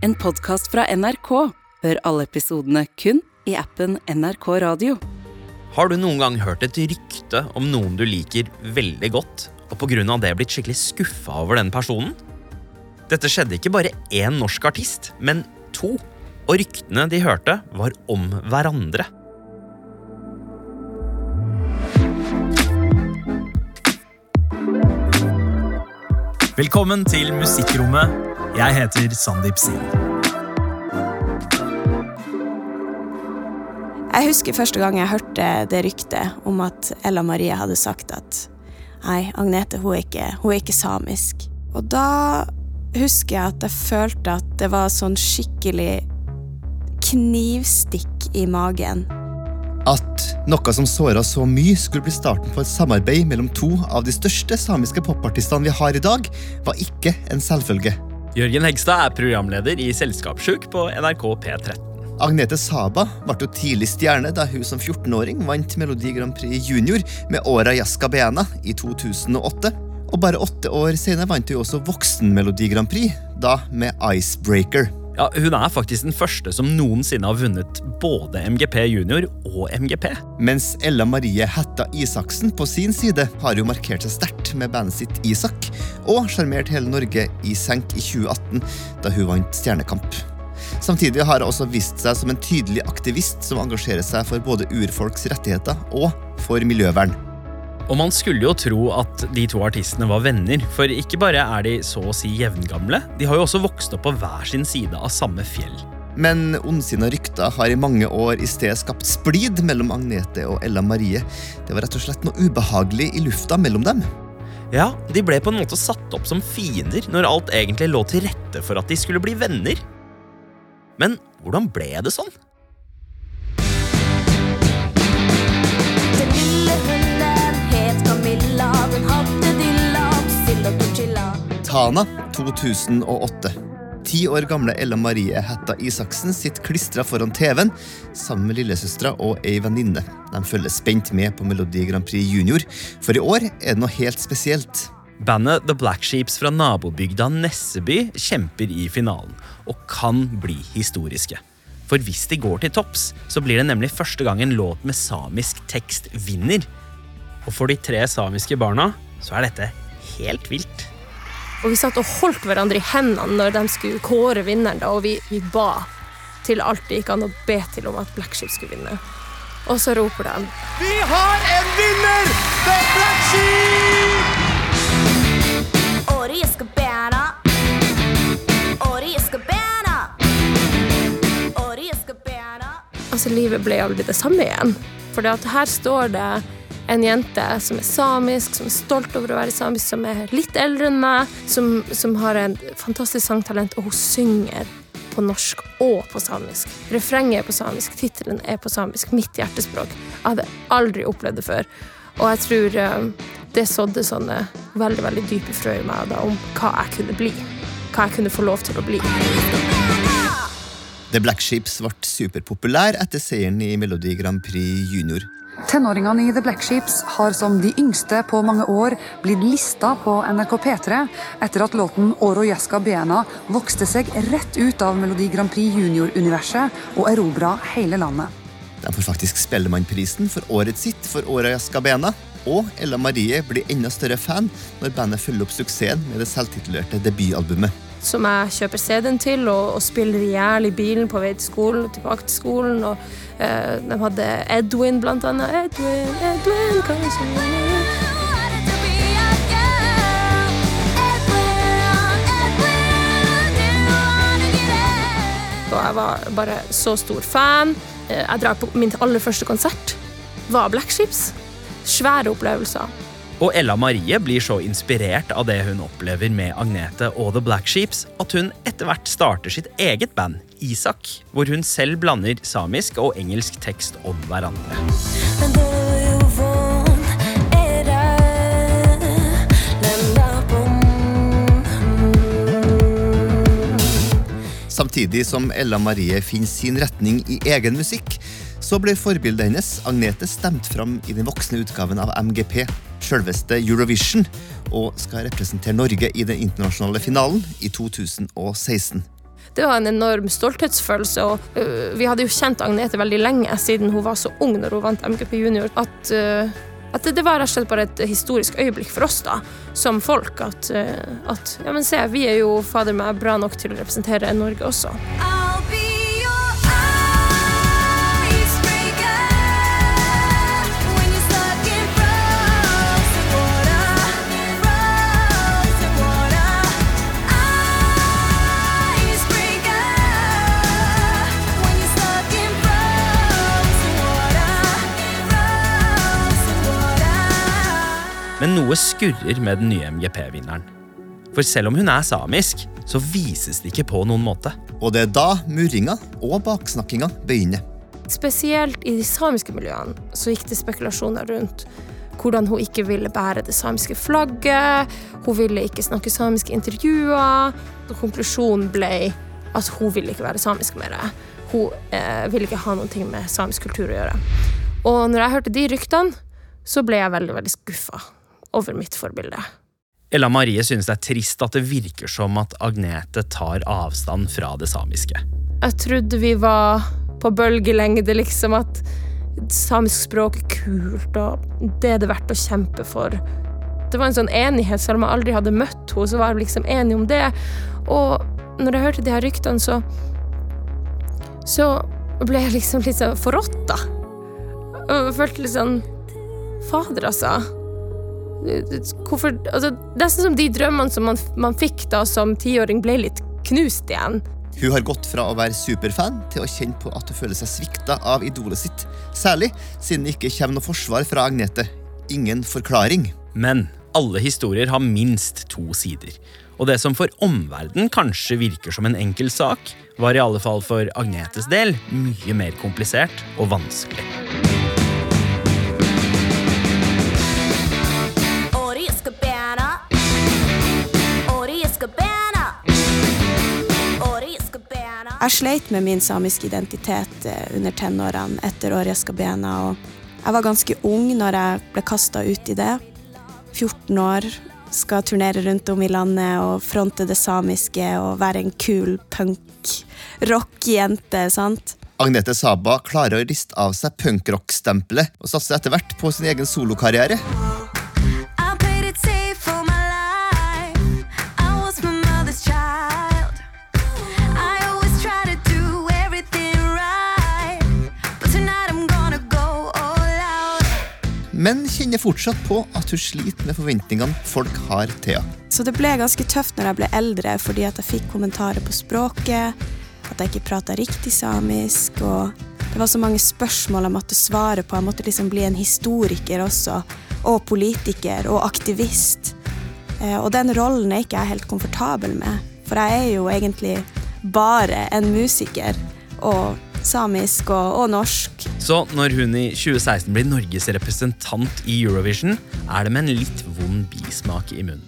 en podkast fra NRK. Hør alle episodene kun i appen NRK Radio. Har du noen gang hørt et rykte om noen du liker veldig godt, og på grunn av det blitt skikkelig skuffa over den personen? Dette skjedde ikke bare én norsk artist, men to. Og ryktene de hørte, var om hverandre. Velkommen til Musikkrommet. Jeg heter Sandeep Sin. Jeg husker første gang jeg hørte det ryktet om at Ella Marie hadde sagt at nei, Agnete hun er ikke, hun er ikke samisk. Og da husker jeg at jeg følte at det var sånn skikkelig knivstikk i magen. At noe som såra så mye, skulle bli starten på et samarbeid mellom to av de største samiske popartistene vi har i dag, var ikke en selvfølge. Jørgen Hegstad er programleder i Selskapssjuk på NRK P13. Agnete Saba ble tidlig stjerne da hun som 14-åring vant Melodi Grand Prix Junior med Åra Jaska Bena i 2008. Og bare åtte år senere vant hun også Voksen-Melodi Grand Prix, da med Icebreaker. Ja, Hun er faktisk den første som noensinne har vunnet både MGP junior og MGP. Mens Ella Marie Hætta Isaksen på sin side har jo markert seg sterkt med bandet sitt Isak, og sjarmert hele Norge i senk i 2018, da hun vant Stjernekamp. Samtidig har hun også vist seg som en tydelig aktivist som engasjerer seg for både urfolks rettigheter og for miljøvern. Og man skulle jo tro at de to artistene var venner, for ikke bare er de så å si jevngamle, de har jo også vokst opp på hver sin side av samme fjell. Men ondsinna rykter har i mange år i stedet skapt splid mellom Agnete og Ella Marie. Det var rett og slett noe ubehagelig i lufta mellom dem. Ja, De ble på en måte satt opp som fiender når alt egentlig lå til rette for at de skulle bli venner. Men hvordan ble det sånn? Tana 2008. Ti år gamle Ella Marie Hætta Isaksen sitter klistra foran TV-en sammen med lillesøstera og ei venninne. De følger spent med på Melodi Grand Prix Junior, for i år er det noe helt spesielt. Bandet The Black Sheeps fra nabobygda Nesseby kjemper i finalen og kan bli historiske. For hvis de går til topps, så blir det nemlig første gang en låt med samisk tekst vinner. Og for de tre samiske barna så er dette helt vilt. Og vi satt og holdt hverandre i hendene når de skulle kåre vinneren, da, og vi, vi ba til alt det gikk an å be til om at Blackship skulle vinne. Og så roper de Vi har en vinner! The er Sheep! Ori skal bære. Ori skal bære. Ori skal bære. Altså, livet ble aldri det samme igjen. For det her står det en jente som er samisk, som er stolt over å være samisk, som er litt eldre enn meg, som, som har en fantastisk sangtalent, og hun synger på norsk og på samisk. Refrenget er på samisk, tittelen er på samisk. Mitt hjertespråk. Jeg hadde aldri opplevd det før. Og jeg tror eh, det sådde sånne veldig veldig dype frø i meg da, om hva jeg kunne bli. Hva jeg kunne få lov til å bli. The Black Sheeps ble superpopulær etter seieren i Melodi Grand Prix Junior. Tenåringene i The Black Sheeps har som de yngste på mange år blitt lista på NRK P3 etter at låten Oro Jaska Bena vokste seg rett ut av Melodi Grand Prix Junior-universet og erobra hele landet. Den får faktisk Spellemannprisen for året sitt for 'Oro Jaska Bena. Og Ella Marie blir enda større fan når bandet følger opp suksessen med det selvtitulerte debutalbumet. Som jeg kjøper CD-en til og, og spiller i hjel i bilen på vei til skolen tilbake til skolen. Og uh, de hadde Edwin, blant annet. Edwin, Edwin, wanna get it? Og jeg var bare så stor fan. Eh, Jeg drar på min aller første konsert. Var Black Ships. Svære opplevelser. Og Ella Marie blir så inspirert av det hun opplever med Agnete og The Black Sheeps, at hun etter hvert starter sitt eget band, Isak, hvor hun selv blander samisk og engelsk tekst om hverandre. Men det? Samtidig som Ella Marie finner sin retning i egen musikk, så ble forbildet hennes, Agnete, stemt fram i den voksne utgaven av MGP, selveste Eurovision, og skal representere Norge i den internasjonale finalen i 2016. det var en enorm stolthetsfølelse. Og vi hadde jo kjent Agnete veldig lenge, siden hun var så ung når hun vant MGP Junior. At, at det, det var rett og slett bare et historisk øyeblikk for oss, da, som folk. At, at ja, men se, vi er jo fader meg bra nok til å representere Norge også. I'll noe skurrer med den nye MGP-vinneren. For selv om hun er samisk, så vises det ikke på noen måte. Og det er da murringa og baksnakkinga begynner. Spesielt i de samiske miljøene så gikk det spekulasjoner rundt hvordan hun ikke ville bære det samiske flagget. Hun ville ikke snakke samiske intervjuer. Og konklusjonen ble at hun ville ikke være samisk mer. Hun eh, ville ikke ha noe med samisk kultur å gjøre. Og når jeg hørte de ryktene, så ble jeg veldig veldig skuffa over mitt forbilde. Ella Marie synes det er trist at det virker som at Agnete tar avstand fra det samiske. Jeg trodde vi var på bølgelengde, liksom at samisk språk er kult, og det er det verdt å kjempe for. Det var en sånn enighet, selv om jeg aldri hadde møtt henne, så var jeg liksom enig om det. Og når jeg hørte de her ryktene, så så ble jeg liksom litt sånn forrådt, da. Og følte litt sånn Fader, altså. Hvorfor altså, Nesten som de drømmene som man, man fikk da som tiåring, ble litt knust igjen. Hun har gått fra å være superfan til å kjenne på at hun føler seg svikta av idolet sitt. Særlig siden det ikke kommer noe forsvar fra Agnete. Ingen forklaring. Men alle historier har minst to sider. Og det som for omverdenen kanskje virker som en enkel sak, var i alle fall for Agnetes del mye mer komplisert og vanskelig. Jeg sleit med min samiske identitet eh, under tenårene etter Årja Skabena. Og jeg var ganske ung når jeg ble kasta ut i det. 14 år, skal turnere rundt om i landet og fronte det samiske og være en kul punk-rock-jente, sant? Agnete Saba klarer å riste av seg punkrock-stempelet og satser etter hvert på sin egen solokarriere. Kjenner fortsatt på at hun sliter med forventningene folk har til henne. Så det ble ganske tøft når jeg ble eldre, fordi at jeg fikk kommentarer på språket, at jeg ikke prata riktig samisk, og det var så mange spørsmål jeg måtte svare på. Jeg måtte liksom bli en historiker også, og politiker og aktivist. Eh, Og den rollen er ikke jeg helt komfortabel med, for jeg er jo egentlig bare en musiker, og samisk og, og norsk. Så når hun i 2016 blir Norges representant i Eurovision, er det med en litt vond bismak i munnen.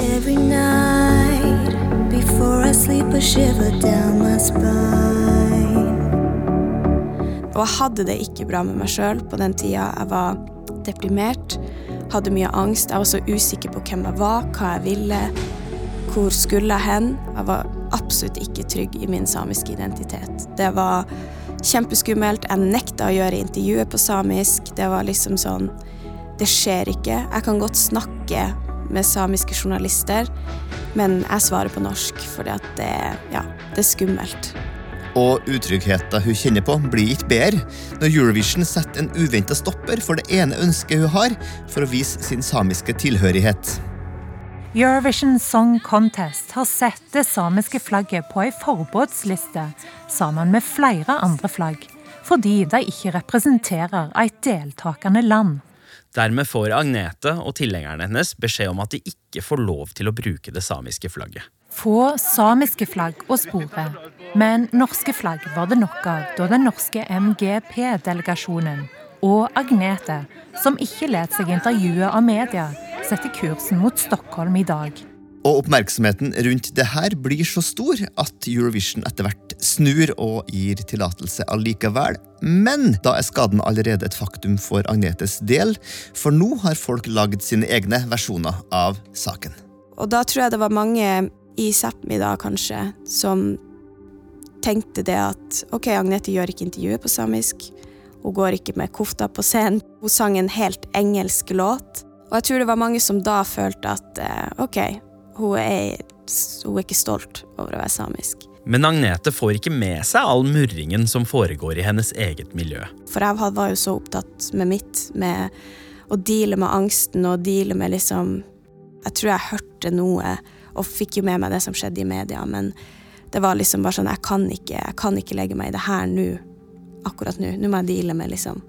Every night before I sleep, I shiver down my spine. Og jeg hadde det ikke bra med meg sjøl på den tida. Jeg var deprimert, hadde mye angst. Jeg var så usikker på hvem jeg var, hva jeg ville, hvor skulle jeg hen. Jeg var absolutt ikke trygg i min samiske identitet. Det var kjempeskummelt. Jeg nekta å gjøre intervjuet på samisk. Det var liksom sånn Det skjer ikke. Jeg kan godt snakke med samiske journalister, men jeg svarer på norsk at det, ja, det er skummelt. Og utryggheten hun kjenner på, blir ikke bedre når Eurovision setter en uventa stopper for det ene ønsket hun har for å vise sin samiske tilhørighet. Eurovision Song Contest har sett det samiske flagget på ei forbudsliste sammen med flere andre flagg, fordi de ikke representerer et deltakende land. Dermed får Agnete og tilhengerne hennes beskjed om at de ikke får lov til å bruke det samiske flagget. Få samiske flagg å spore, men norske flagg var det nok av da den norske MGP-delegasjonen og Agnete, som ikke let seg intervjue av media, setter kursen mot Stockholm i dag. Og oppmerksomheten rundt det her blir så stor at Eurovision etter hvert snur og gir tillatelse allikevel. Men da er skaden allerede et faktum for Agnetes del, for nå har folk lagd sine egne versjoner av saken. Og da tror jeg det var mange i Sápmi da, kanskje, som tenkte det at ok, Agnete gjør ikke intervjuet på samisk. Hun går ikke med kofta på scenen. Hun sang en helt engelsk låt. Og jeg tror det var mange som da følte at eh, ok, hun er, hun er ikke stolt over å være samisk. Men Agnete får ikke med seg all murringen som foregår i hennes eget miljø. For jeg var- var jo så opptatt med mitt, med å deale med angsten og deale med liksom Jeg tror jeg hørte noe og fikk jo med meg det som skjedde i media, men det var liksom bare sånn Jeg kan ikke, jeg kan ikke legge meg i det her nå. Akkurat nå. Nå må jeg deale med liksom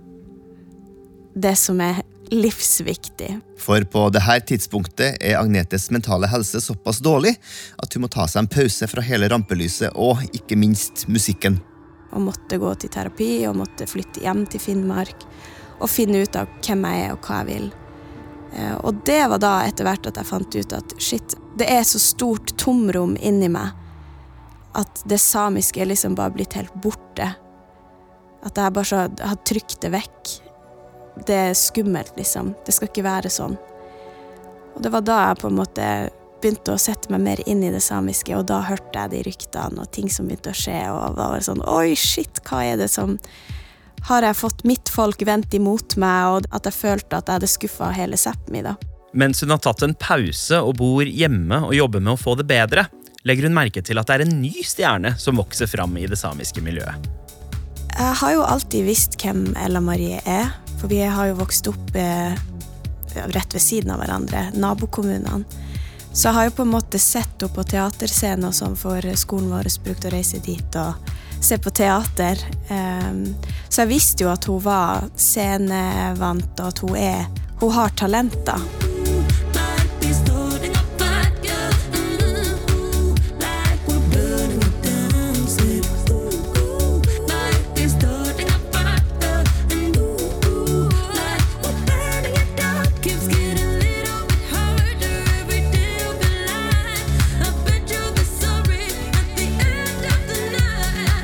det som er livsviktig. For på dette tidspunktet er Agnetes mentale helse såpass dårlig at hun må ta seg en pause fra hele rampelyset og ikke minst musikken. Og måtte gå til terapi og måtte flytte hjem til Finnmark og finne ut av hvem jeg er og hva jeg vil. Eh, Og det var da etter hvert at jeg fant ut at shit, det er så stort tomrom inni meg at det samiske er liksom bare blitt helt borte. At jeg bare så har trykt det vekk. Det er skummelt, liksom. Det skal ikke være sånn. Og det var da jeg på en måte begynte å sette meg mer inn i det samiske, og da hørte jeg de ryktene og ting som begynte å skje, og da var det sånn Oi, shit, hva er det som Har jeg fått mitt folk vendt imot meg, og at jeg følte at jeg hadde skuffa hele Sápmi, da. Mens hun har tatt en pause og bor hjemme og jobber med å få det bedre, legger hun merke til at det er en ny stjerne som vokser fram i det samiske miljøet. Jeg har jo alltid visst hvem Ella Marie er, for vi har jo vokst opp eh, rett ved siden av hverandre, nabokommunene. Så jeg har jo på en måte sett henne på teaterscener og sånn, for skolen vår brukte å reise dit og se på teater. Ehm, så jeg visste jo at hun var scenevant, og at hun er Hun har talenter.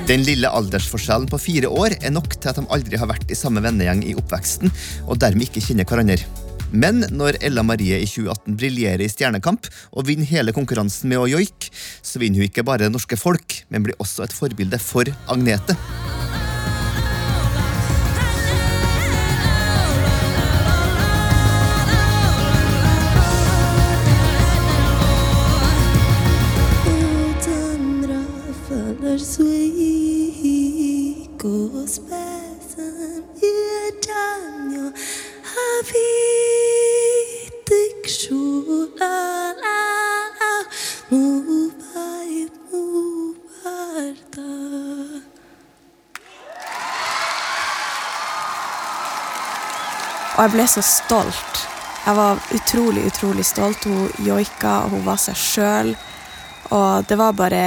Den lille aldersforskjellen på fire år er nok til at de aldri har vært i samme vennegjeng i oppveksten, og dermed ikke kjenner hverandre. Men når Ella Marie i 2018 briljerer i Stjernekamp og vinner hele konkurransen med å joike, så vinner hun ikke bare det norske folk, men blir også et forbilde for Agnete. Og jeg ble så stolt. Jeg var utrolig, utrolig stolt. Hun joika, og hun var seg sjøl. Og det var bare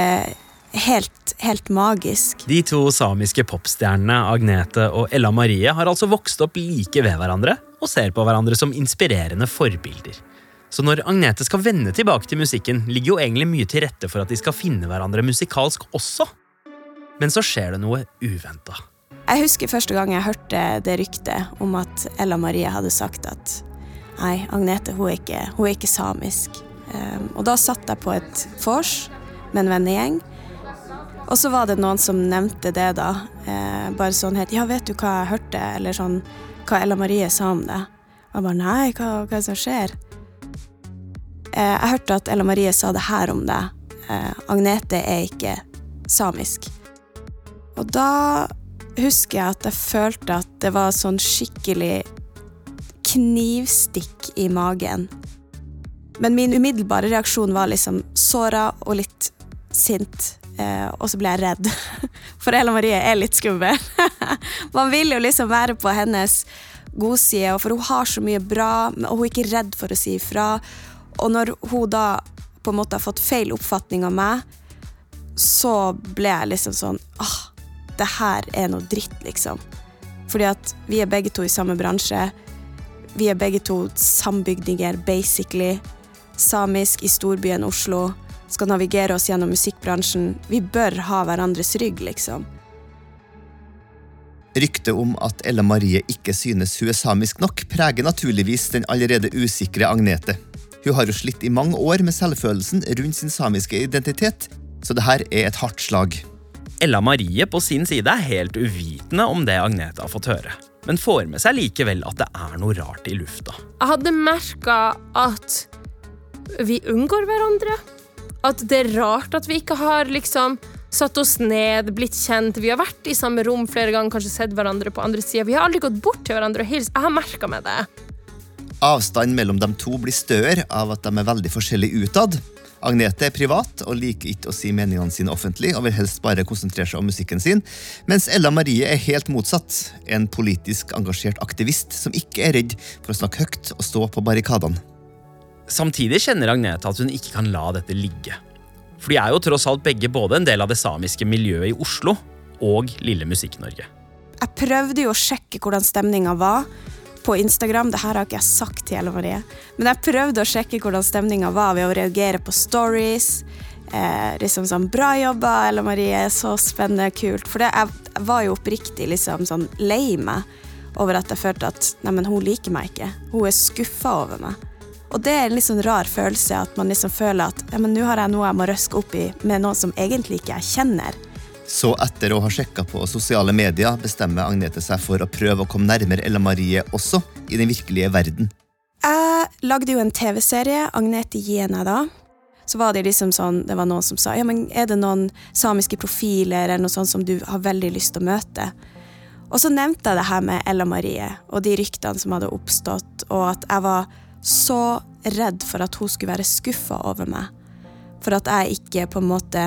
helt, helt magisk. De to samiske popstjernene Agnete og Ella Marie har altså vokst opp like ved hverandre og ser på hverandre som inspirerende forbilder. Så når Agnete skal vende tilbake til musikken, ligger jo egentlig mye til rette for at de skal finne hverandre musikalsk også. Men så skjer det noe uventa. Jeg husker første gang jeg hørte det ryktet om at Ella Marie hadde sagt at nei, Agnete hun er ikke, hun er ikke samisk. Um, og da satt jeg på et vors med en vennegjeng. Og så var det noen som nevnte det, da. Eh, bare sånn helt Ja, vet du hva jeg hørte? Eller sånn Hva Ella Marie sa om det? Og jeg bare Nei, hva, hva er det som skjer? Eh, jeg hørte at Ella Marie sa det her om deg. Eh, Agnete er ikke samisk. Og da husker jeg at jeg følte at det var sånn skikkelig knivstikk i magen. Men min umiddelbare reaksjon var liksom såra og litt sint. Eh, og så ble jeg redd. For Ella Marie er litt skummel. Man vil jo liksom være på hennes godside, for hun har så mye bra, og hun er ikke redd for å si ifra. Og når hun da på en måte har fått feil oppfatning av meg, så ble jeg liksom sånn ah, det her er noe dritt, liksom. Fordi at vi er begge to i samme bransje. Vi er begge to sambygdinger, basically. Samisk i storbyen Oslo. Skal navigere oss gjennom musikkbransjen. Vi bør ha hverandres rygg, liksom. Ryktet om at Ella Marie ikke synes hun er samisk nok, preger naturligvis den allerede usikre Agnete. Hun har jo slitt i mange år med selvfølelsen rundt sin samiske identitet, så det her er et hardt slag. Ella Marie på sin side er helt uvitende om det Agnete har fått høre, men får med seg likevel at det er noe rart i lufta. Jeg hadde merka at vi unngår hverandre. At det er rart at vi ikke har liksom satt oss ned, blitt kjent. Vi har vært i samme rom flere ganger, kanskje sett hverandre på andre sida. Vi har aldri gått bort til hverandre og hilst. Jeg har merka meg det. Avstanden mellom de to blir større av at de er veldig forskjellige utad. Agnete er privat og liker ikke å si meningene sine offentlig og vil helst bare konsentrere seg om musikken sin, mens Ella Marie er helt motsatt. En politisk engasjert aktivist som ikke er redd for å snakke høyt og stå på barrikadene. Samtidig kjenner Agnete at hun ikke kan la dette ligge. For de er jo tross alt begge både en del av det samiske miljøet i Oslo og Lille Musikk-Norge. Jeg prøvde jo å sjekke hvordan stemninga var på Instagram. Det her har ikke jeg sagt til Ella Marie. Men jeg prøvde å sjekke hvordan stemninga var ved å reagere på stories. Eh, liksom sånn 'Bra jobba, Ella Marie. Så spennende. Kult.' For det, jeg, var jo oppriktig liksom sånn lei meg over at jeg følte at neimen, hun liker meg ikke. Hun er skuffa over meg. Og det er en litt sånn rar følelse at man liksom føler at ja, men nå har jeg noe jeg må røske opp i med noen som egentlig ikke jeg kjenner. Så etter å ha sjekka på sosiale medier, bestemmer Agnete seg for å prøve å komme nærmere Ella Marie også i den virkelige verden. Jeg lagde jo en TV-serie, Agnete Jena da. Så var det liksom sånn, det var noen som sa ja, men er det noen samiske profiler eller noe sånt som du har veldig lyst til å møte? Og så nevnte jeg det her med Ella Marie og de ryktene som hadde oppstått, og at jeg var så redd for at hun skulle være skuffa over meg. For at jeg ikke på en måte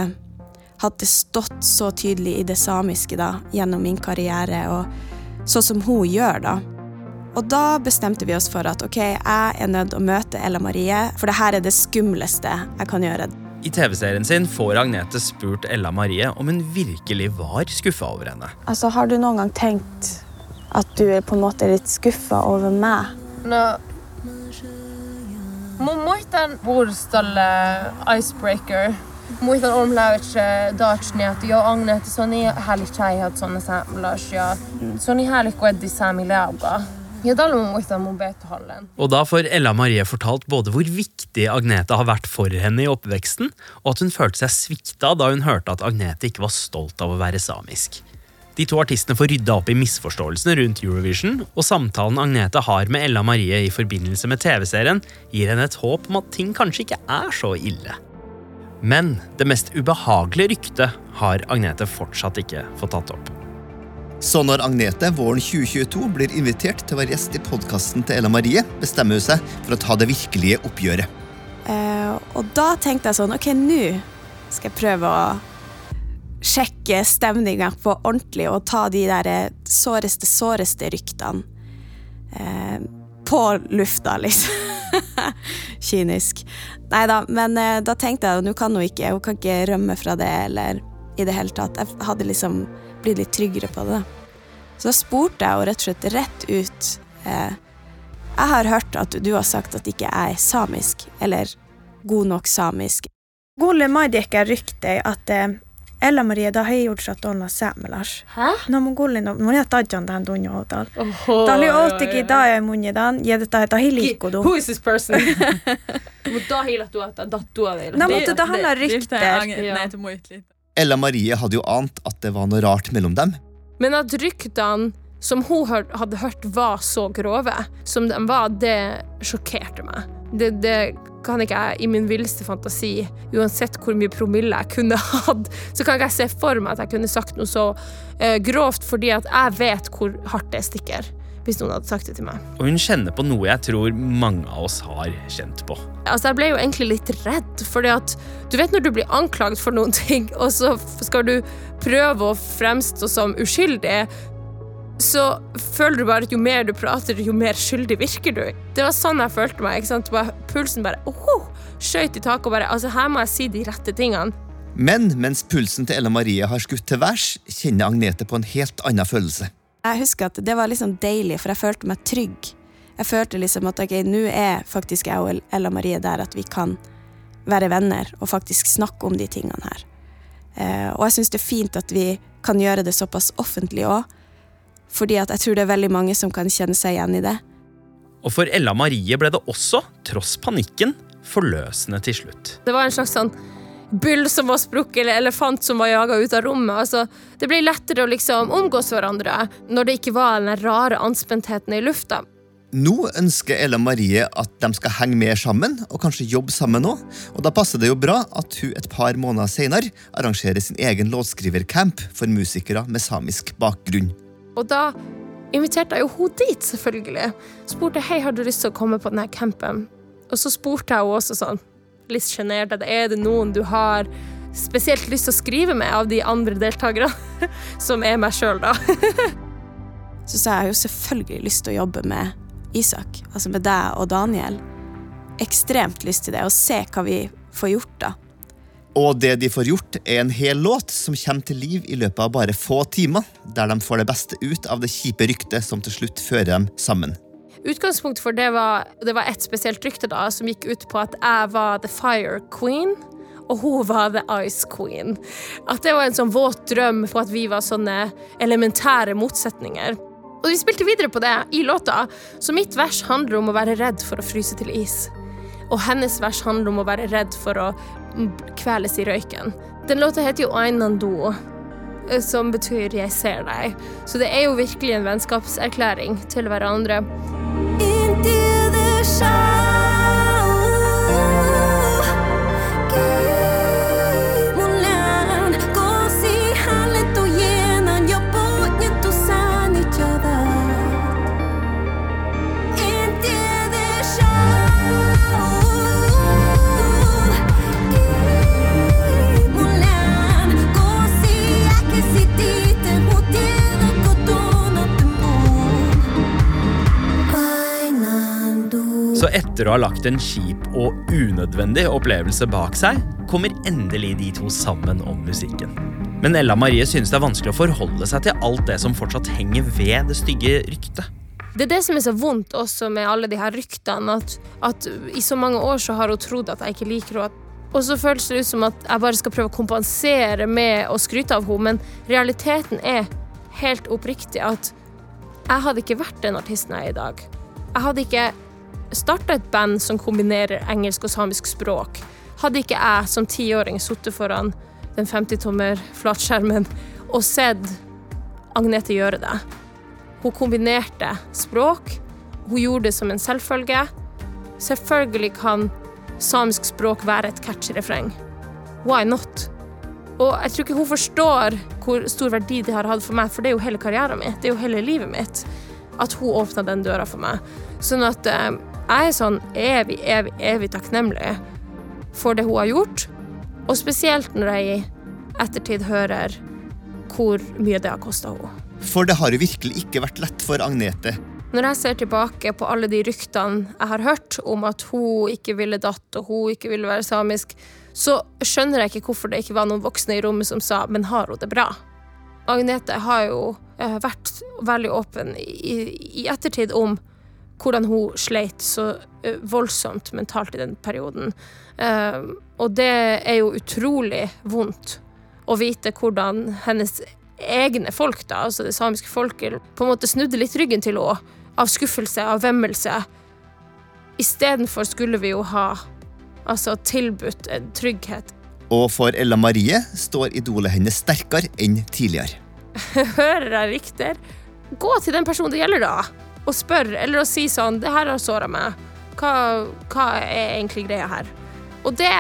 hadde stått så tydelig i det samiske da, gjennom min karriere, og sånn som hun gjør, da. Og da bestemte vi oss for at ok, jeg er nødt til å møte Ella Marie, for det her er det skumleste jeg kan gjøre. I TV-serien sin får Agnete spurt Ella Marie om hun virkelig var skuffa over henne. Altså, Har du noen gang tenkt at du er på en måte litt skuffa over meg? No. Mun den puolustolle Icebreaker. Muistan Ormläytse Dutchni, että joo Agne, että se on niin härligt tjejhat sånne samlas ja se on niin härligt kun eddi saami lauga. Ja muistan mun betohallen. Og da får Ella Marie fortalt både hvor viktig Agnete har vært for henne i oppveksten, og at hun følte seg svikta da hun hørte at Agnete ikke var stolt av å være samisk. De to artistene får rydda opp i misforståelsene rundt Eurovision, og samtalen Agnete har med Ella Marie i forbindelse med TV-serien, gir henne et håp om at ting kanskje ikke er så ille. Men det mest ubehagelige ryktet har Agnete fortsatt ikke fått tatt opp. Så når Agnete våren 2022 blir invitert til å være gjest i podkasten til Ella Marie, bestemmer hun seg for å ta det virkelige oppgjøret. Uh, og da tenkte jeg sånn, ok, nå skal jeg prøve å sjekke stemninga på ordentlig og ta de der eh, såreste, såreste ryktene uh, på lufta, liksom. Kynisk. Nei da, men eh, da tenkte jeg at nå kan hun ikke, hun kan ikke rømme fra det, eller i det hele tatt. Jeg hadde liksom blitt litt tryggere på det. Så da spurte jeg henne rett og slett rett ut eh, Jeg har hørt at du har sagt at ikke jeg er samisk, eller god nok samisk. Gole Maidika rykte at eh, Ella Maria da har gjort seg olla saamelais. Hä? No mun kuulin, mun ei tajjan tähän tunjoutalla. Tämä oli oottikin tää mun jätän, ja tämä tahi liikkudu. Who is this person? Mutta tämä hiilattu, että tattua vielä. No mutta tähän on rykter. Ja. Ella Marie hadde jo ant at det var noe rart mellom dem. Men at ryktene som hun hadde hørt var så grove som de var, det sjokkerte meg. Det, det kan ikke jeg i min villeste fantasi, uansett hvor mye promille jeg kunne hatt, så kan ikke jeg se for meg at jeg kunne sagt noe så eh, grovt, fordi at jeg vet hvor hardt det stikker. Hvis noen hadde sagt det til meg. Og hun kjenner på noe jeg tror mange av oss har kjent på. Altså, jeg ble jo egentlig litt redd, fordi at du vet når du blir anklaget for noen ting, og så skal du prøve å fremstå som uskyldig, så føler du bare at jo mer du prater, jo mer skyldig virker du. Det var sånn jeg følte meg. ikke sant? Bare, pulsen bare oh, skjøt i taket. og bare, altså Her må jeg si de rette tingene. Men mens pulsen til Ella Marie har skutt til værs, kjenner Agnete på en helt annen følelse. Jeg husker at det var liksom deilig, for jeg følte meg trygg. Jeg følte liksom at ok, nå er faktisk jeg og Ella Marie der at vi kan være venner og faktisk snakke om de tingene her. Eh, og jeg syns det er fint at vi kan gjøre det såpass offentlig òg, fordi at jeg tror det er veldig mange som kan kjenne seg igjen i det. Og for Ella Marie ble det også, tross panikken, forløsende til slutt. Det var en slags sånn byll som var sprukket, eller elefant som var jaga ut av rommet. Altså, det ble lettere å liksom omgås hverandre når det ikke var den rare anspentheten i lufta. Nå ønsker Ella Marie at de skal henge mer sammen, og kanskje jobbe sammen òg. Og da passer det jo bra at hun et par måneder senere arrangerer sin egen låtskrivercamp for musikere med samisk bakgrunn. Og da inviterte jeg jo hun dit, selvfølgelig. Spurte hei, har du lyst til å komme på denne campen. Og så spurte jeg henne også sånn, litt sjenert, er det noen du har spesielt lyst til å skrive med av de andre deltakerne? Som er meg sjøl, da. Så sa jeg jo selvfølgelig lyst til å jobbe med Isak, altså med deg og Daniel. Ekstremt lyst til det, og se hva vi får gjort da. Og det de får gjort, er en hel låt som kommer til liv i løpet av bare få timer, der de får det beste ut av det kjipe ryktet som til slutt fører dem sammen. Utgangspunktet for det var, det var et spesielt rykte da, som gikk ut på at jeg var the fire queen, og hun var the ice queen. At det var en sånn våt drøm på at vi var sånne elementære motsetninger. Og vi spilte videre på det i låta, så mitt vers handler om å være redd for å fryse til is. Og hennes vers handler om å være redd for å kveles i røyken. Den låta heter jo Ainando, eh, som betyr 'jeg ser deg'. Så det er jo virkelig en vennskapserklæring til hverandre. Into the Mulan etter å ha lagt en kjip og unødvendig opplevelse bak seg, kommer endelig de to sammen om musikken. Men Ella Marie synes det er vanskelig å forholde seg til alt det som fortsatt henger ved det stygge ryktet. Det er det som er så vondt også med alle de her ryktene, at, at i så mange år så har hun trodd at jeg ikke liker henne. Og så føles det ut som at jeg bare skal prøve å kompensere med å skryte av henne, men realiteten er helt oppriktig at jeg hadde ikke vært den artisten jeg er i dag. Jeg hadde ikke starta et band som kombinerer engelsk og samisk språk. Hadde ikke jeg som tiåring sittet foran den 50-tommer flatskjermen og sett Agnete gjøre det. Hun kombinerte språk. Hun gjorde det som en selvfølge. Selvfølgelig kan samisk språk være et catchy refreng. Why not? Og jeg tror ikke hun forstår hvor stor verdi det har hatt for meg, for det er jo hele karrieren min. Det er jo hele livet mitt. At hun åpna den døra for meg. Sånn at eh, jeg er sånn evig, evig, evig takknemlig for det hun har gjort. Og spesielt når jeg i ettertid hører hvor mye det har kosta henne. For det har jo virkelig ikke vært lett for Agnete. Når jeg ser tilbake på alle de ryktene jeg har hørt om at hun ikke ville datt og hun ikke ville være samisk, så skjønner jeg ikke hvorfor det ikke var noen voksne i rommet som sa 'men har hun det bra'? Agnete har jo eh, vært veldig åpen i, i ettertid om hvordan hun sleit så eh, voldsomt mentalt i den perioden. Eh, og det er jo utrolig vondt å vite hvordan hennes egne folk, da, altså det samiske folket, på en måte snudde litt ryggen til henne av skuffelse, av vemmelse. Istedenfor skulle vi jo ha altså tilbudt en trygghet. Og for Ella Marie står idolet hennes sterkere enn tidligere. Hører jeg riktig? Gå til den personen det gjelder, da, og spør, eller å si sånn 'Det her har såra meg. Hva, hva er egentlig greia her?' Og det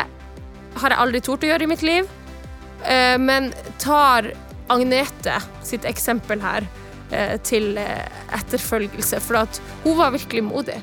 har jeg aldri tort å gjøre i mitt liv, eh, men tar Agnete sitt eksempel her eh, til eh, etterfølgelse, for at hun var virkelig modig.